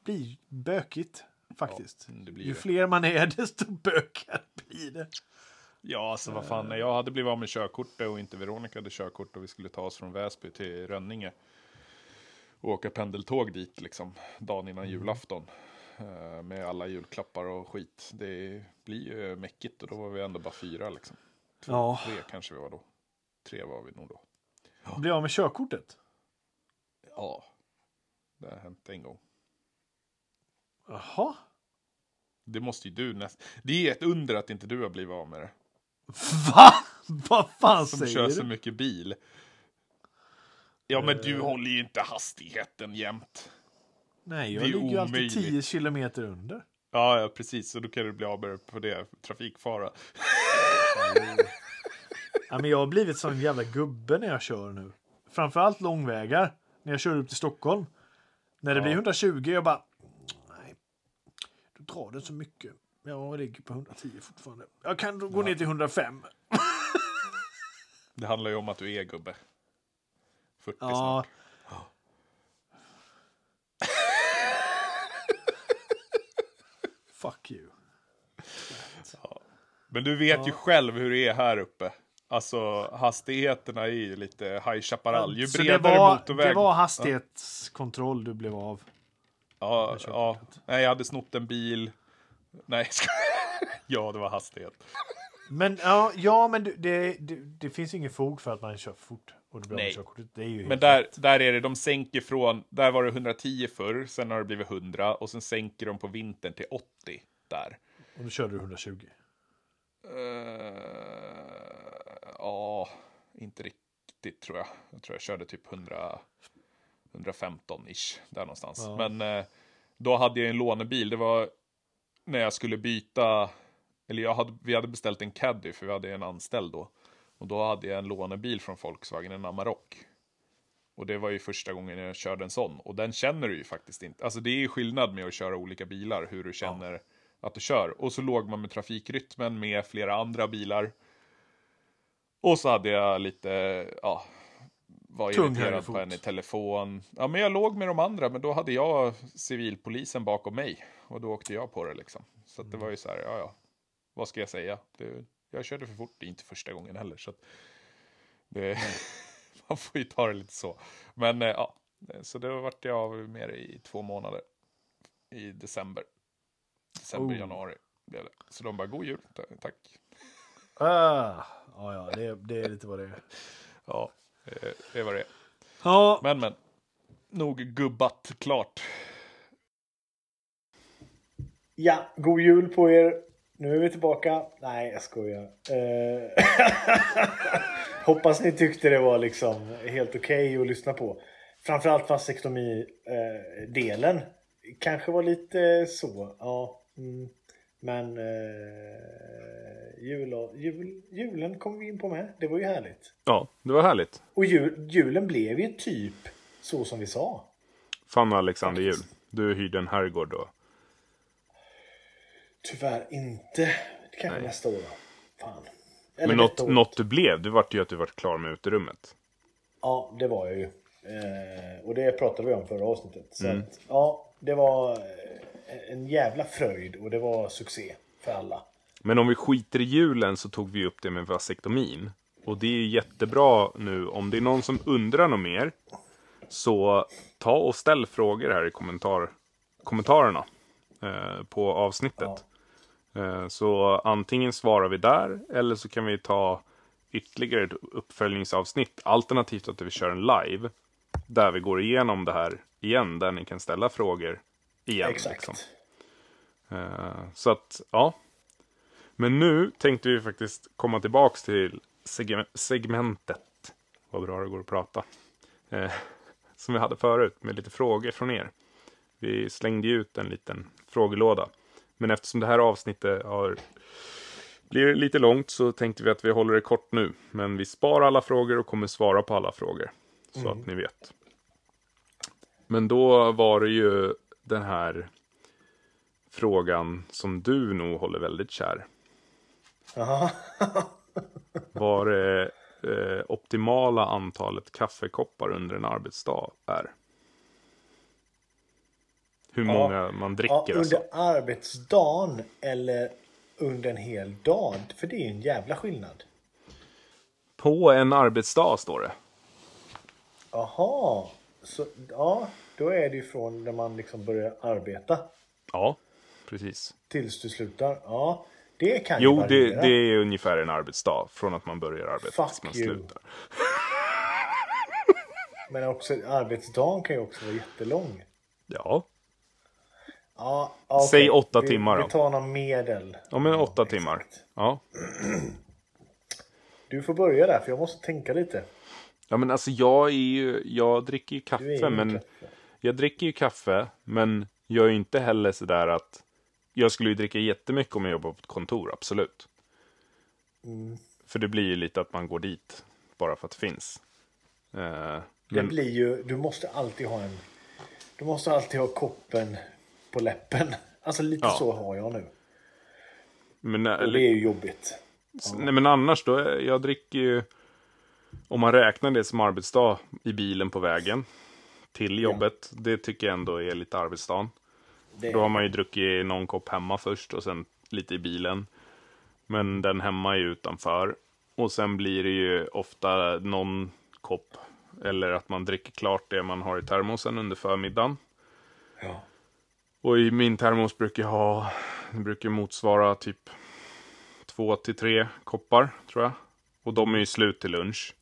blir bökigt faktiskt. Ja, ju det. fler man är, desto bökigare blir det. Ja, alltså vad fan. När jag hade blivit av med körkortet och inte Veronica hade körkort och vi skulle ta oss från Väsby till Rönninge. Och åka pendeltåg dit liksom dagen innan Mm. julafton. eh, Med alla julklappar och skit. Det blir ju mäckigt och då var vi ändå bara fyra liksom. Två, Ja. Tre kanske vi var då. Tre var vi nog då. Blir av med körkortet. Ja. Det har hänt en gång. Jaha. Det måste ju du nästan. Det är ett under att inte du har blivit av med det. Va? Vad fan Som säger kör du? så mycket bil. Ja men du Eh. håller ju inte hastigheten jämt. Nej, jag ligger ju alltid omöjligt. 10 kilometer under. Ja, ja precis. Så då kan du bli av med det på det. Trafikfara. Ja, men jag har blivit sån jävla gubbe när jag kör nu. Framförallt långvägar. När jag kör upp till Stockholm. När det Ja. blir 120, jag bara... Nej, då drar det så mycket. Jag ligger på 110 fortfarande. Jag kan gå ner till 105. Det handlar ju om att du är gubbe. 40 Ja. snart. Fuck you. Men du vet ju Ja. själv hur det är här uppe. Alltså hastigheterna är ju lite High Chaparral. Ju Så det bredare var, motorväg. det var hastighetskontroll du blev av. Ja, ja. Nej, jag hade snott en bil. Nej, skojar. Ja, det var hastighet. Men ja, ja men det, det, det finns ingen fog för att man kör fort. Och du blir Nej. körkortet. Det är ju Men där, rätt. där är det, de sänker från, där var det 110 förr, sen har det blivit 100 och sen sänker de på vintern till 80 där. Och då körde du 120. Eh, ja, inte riktigt tror jag. Jag tror jag körde typ 100, 115-ish, där någonstans. Ja. Men eh, då hade jag en lånebil, det var när jag skulle byta, eller jag hade, vi hade beställt en Caddy för vi hade en anställd då. Och då hade jag en lånebil från Volkswagen, en Amarok. Och det var ju första gången jag körde en sån. Och den känner du ju faktiskt inte. Alltså det är ju skillnad med att köra olika bilar, hur du känner att du kör. Och så låg man med trafikrytmen med flera andra bilar. Och så hade jag lite, ja, var Tung irriterad på en i telefon. Ja, men jag låg med de andra, men då hade jag civilpolisen bakom mig. Och då åkte jag på det liksom. Så att det var ju så här, ja ja, vad ska jag säga? Det, jag körde för fort, det är inte första gången heller. Så att det, man får ju ta det lite så. Men eh, ja, så då vart jag av med det i två månader. I december. December, Oh. januari. blev det. Så de bara, god jul, ta- tack. Ah, ja, ja, det, det är lite vad det är. Ja, eh, det var det. Ja, Men men, nog gubbat klart. Ja, god jul på er. Nu är vi tillbaka. Nej, jag skojar. Eh, Hoppas ni tyckte det var liksom helt okej att lyssna på. Framförallt vastektomi-delen. Kanske var lite så. Ja. Mm. Men eh, jul jul, julen kom vi in på med. Det var ju härligt. Ja, det var härligt. Och jul, julen blev ju typ så som vi sa. Fan Alexander Jul. Du hyrde en herrgård då. Tyvärr inte. Det kanske Nej. nästa år då. Fan. Eller Men något, något du blev, det vart ju att du vart klar med uterummet. Ja, det var jag ju. Eh, och det pratade vi om förra avsnittet. Så Mm. att, ja, det var eh, en jävla fröjd och det var succé för alla. Men om vi skiter i julen så tog vi upp det med vasektomin. Och det är jättebra nu. Om det är någon som undrar något mer. Så ta och ställ frågor här i kommentar, kommentarerna. Eh, på avsnittet. Eh, så antingen svarar vi där. Eller så kan vi ta ytterligare ett uppföljningsavsnitt. Alternativt att vi kör en live. Där vi går igenom det här igen. Där ni kan ställa frågor igen. Exakt. liksom. Eh, Så att, ja. Men nu tänkte vi faktiskt komma tillbaks till seg- segmentet. Vad bra det går att prata. Eh, Som vi hade förut med lite frågor från er. Vi slängde ut en liten frågelåda. Men eftersom det här avsnittet har blir lite långt så tänkte vi att vi håller det kort nu. Men vi sparar alla frågor och kommer svara på alla frågor. Så att ni vet. Men då var det ju den här frågan som du nog håller väldigt kär. Jaha. Vad det eh, optimala antalet kaffekoppar under en arbetsdag är. Hur Ja. många man ja, dricker under alltså. arbetsdagen eller under en hel dag. För det är ju en jävla skillnad. På en arbetsdag står det. Jaha. Så, ja, då är det ju från när man liksom börjar arbeta Ja, precis. tills du slutar. Ja, det kan ju Jo, det, variera. det är ungefär en arbetsdag. Från att man börjar arbeta tills Fuck man you. slutar. Men också arbetsdagen kan ju också vara jättelång. Ja, Ja, okej. Säg åtta vi, timmar då. Vi tar någon medel. ja men åtta exakt. timmar. Ja. Du får börja där för jag måste tänka lite. ja, men alltså jag är ju, jag dricker ju kaffe, ju men kaffe. jag dricker ju kaffe, men jag är ju inte heller sådär att jag skulle ju dricka jättemycket om jag jobbar på ett kontor, absolut. Mm. För det blir ju lite att man går dit bara för att det finns. Eh, Det men, blir ju, du måste alltid ha en... Du måste alltid ha koppen på läppen. Alltså lite Ja. så har jag nu. men, eh, Och det är ju jobbigt. Nej men annars då, eh, jag dricker ju Om man räknar det som arbetsdag i bilen på vägen Till jobbet, det tycker jag ändå är lite arbetsdagen Det, Då har man ju druckit någon kopp hemma först och sen lite i bilen Men den hemma är ju utanför Och sen blir det ju ofta någon kopp Eller att man dricker klart det man har i termosen under förmiddagen ja. Och i min termos brukar jag ha, det brukar motsvara typ två till tre koppar tror jag. Och de är ju slut till lunch.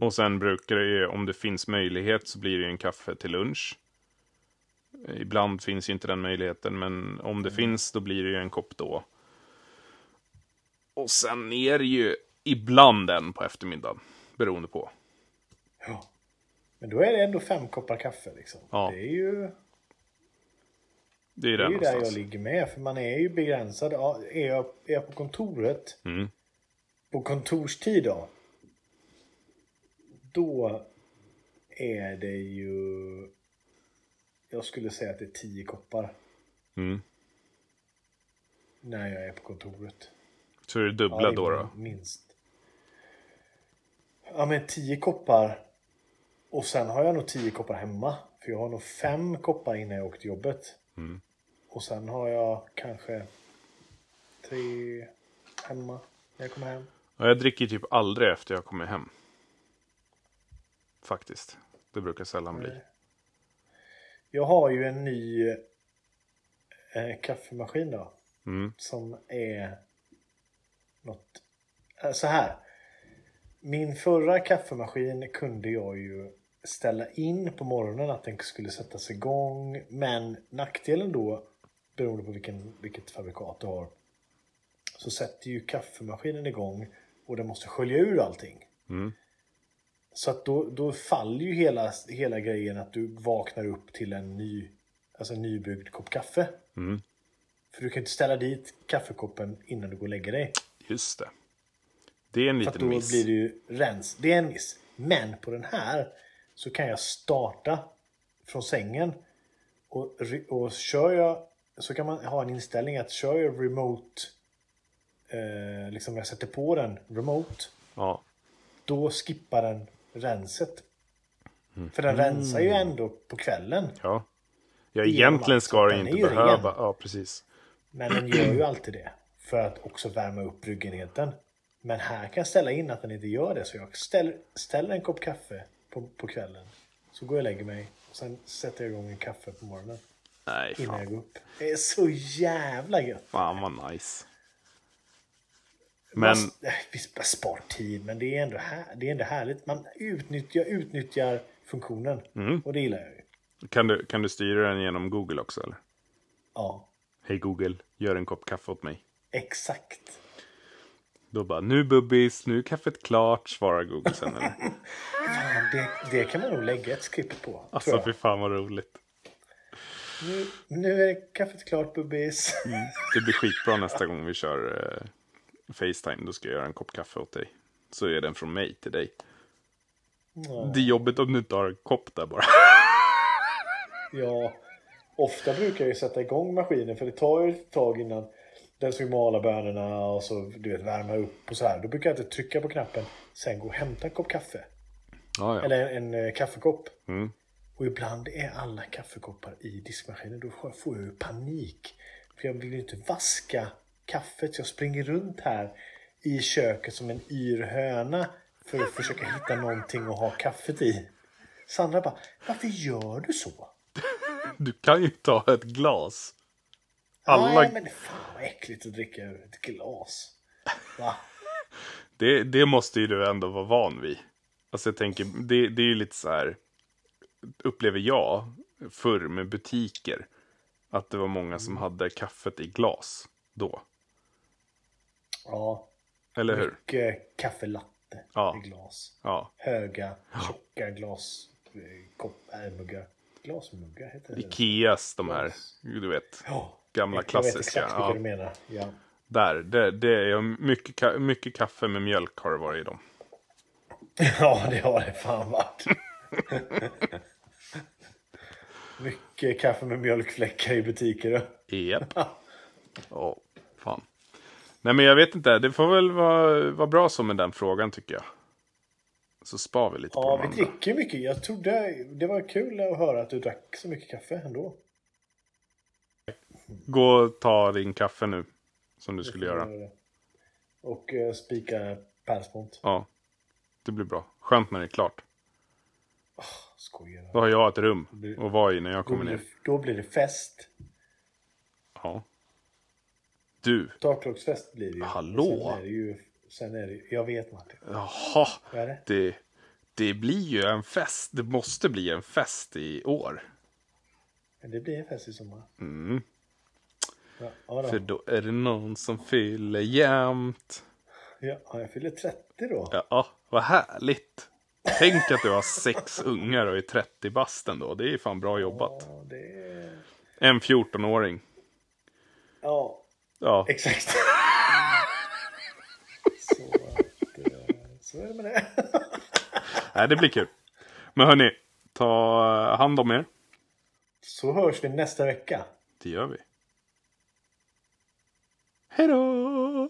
Och sen brukar det ju, om det finns möjlighet så blir det ju en kaffe till lunch. Ibland finns ju inte den möjligheten, men om det finns då blir det ju en kopp då. Och sen är det ju ibland en på eftermiddagen, beroende på. ja. Men då är det ändå fem koppar kaffe liksom. Ja. Det är ju, Det är det är ju där jag ligger med. För man är ju begränsad. Ja, är, jag, är jag på kontoret Mm. på kontorstid då. Då är det ju... Jag skulle säga att det är tio koppar Mm. när jag är på kontoret. Så är det dubbla Ja, då då? Minst. ja, men tio koppar. Och sen har jag nog tio koppar hemma. För jag har nog fem koppar innan jag åker till jobbet. Mm. Och sen har jag kanske tre hemma när jag kommer hem. Ja, jag dricker typ aldrig efter jag kommer hem. Faktiskt. Det brukar sällan bli. Jag har ju en ny eh, kaffemaskin då. Mm. Som är något... eh, Så här. Min förra kaffemaskin kunde jag ju ställa in på morgonen att den skulle sättas igång. Men nackdelen då, beroende på vilken, vilket fabrikat du har, så sätter ju kaffemaskinen igång och den måste skölja ur allting. Mm. Så att då, då faller ju hela, hela grejen att du vaknar upp till en ny, alltså en nybyggd kopp kaffe. Mm. För du kan inte ställa dit kaffekoppen innan du går och lägger dig. Just det. Det är en För liten då miss. blir det ju rens. Det är en miss. Men på den här så kan jag starta från sängen. Och, och kör jag så kan man ha en inställning att kör jag remote eh, liksom jag sätter på den remote Ja. då skippar den renset. För den rensar ju ändå på kvällen. ja. Ja, egentligen ska den inte behöva. Ja, precis. Men den gör ju alltid det. För att också värma upp bryggenheten. Men här kan jag ställa in att den inte gör det. Så jag ställer, ställer en kopp kaffe på, på kvällen. Så går jag och lägger mig. Och sen sätter jag igång en kaffe på morgonen. Nej, Innan jag fan. går upp. Det är så jävla gött. Fan vad nice. Men, Man, visst, spar tid, men det är ändå, här, det är ändå härligt. Man utnyttjar, utnyttjar funktionen. Mm. Och det gillar jag ju. kan du, kan du styra den genom Google också eller? Ja, Hej Google, gör en kopp kaffe åt mig. exakt. Då bara, nu bubbis, nu är kaffet klart, svarar Google sen eller? Fan, det, det kan man nog lägga ett skript på. Alltså fy fan vad roligt. Nu, nu är kaffet klart Bubbis. Det blir skitbra nästa gång vi kör eh, Facetime. Då ska jag göra en kopp kaffe åt dig. Så är den från mig till dig. Ja. Det är jobbigt om du inte har en kopp där bara. ja, ofta brukar jag ju sätta igång maskinen för det tar ju ett tag innan den ska mala bönorna och så du vet värma upp och så här. Då brukar jag inte trycka på knappen. Sen gå och hämta en kopp kaffe. Ja, ja. Eller en, eh, kaffekopp. Mm. Och ibland är alla kaffekoppar i diskmaskinen. Då får- jag ju panik. För jag vill ju inte vaska kaffet. Så jag springer runt här i köket som en yr höna. För att försöka hitta någonting att ha kaffet i. Sandra bara, varför gör du så? Du kan ju ta ett glas. Alla, Nej men fan vad äckligt att dricka ur ett glas. Va? det, det måste ju du ändå vara van vid. Alltså jag tänker, det, det är ju lite så här, upplever jag, förr med butiker. Att det var många som hade kaffet i glas då. Ja, Eller hur? mycket kaffelatte Ja. i glas. Ja. Höga, tjocka glas... eh, Kopp, äh, muggar. Glasmuggar heter det. Ikeas, de här, du vet. Ja, Gamla jag vet klassiska, exakt vilka ja. du menar. Ja. Där, det, det är mycket, mycket kaffe med mjölk har det varit i dem. ja, det har det fan varit. Mycket kaffe med mjölkfläckar i butiker. Japp. Ja, fan. Nej men jag vet inte, det får väl vara, vara bra så med den frågan tycker jag. Så spar vi lite på Ja, vi andra. dricker mycket. Jag trodde det var kul att höra att du drack så mycket kaffe ändå. Gå och ta din kaffe nu. Som du skulle göra. Och uh, spika pärlspont. Ja. Det blir bra. Skönt när det är klart. Skojar. Då har jag ett rum att vara i när jag kommer blir, ner. då blir det fest. Ja. Du. Taklocksfest blir det ju. Hallå? Sen är det ju... Sen är det, jag vet Martin. Jaha. Vad är det? Det, det blir ju en fest. Det måste bli en fest i år. Men det blir en fest i sommar. Mm. Ja, ja, då. För då är det någon som fyller jämt. ja, jag fyller 30 då. Ja, vad härligt. Tänk att du har sex ungar och är 30 basten då. Det är fan bra jobbat. Ja, det är... En 14-åring. Ja, Ja, exakt. så, att, eh, så är det med det. nej, det blir kul. Men hörni, ta hand om er. Så hörs vi nästa vecka. Det gör vi. Hej då!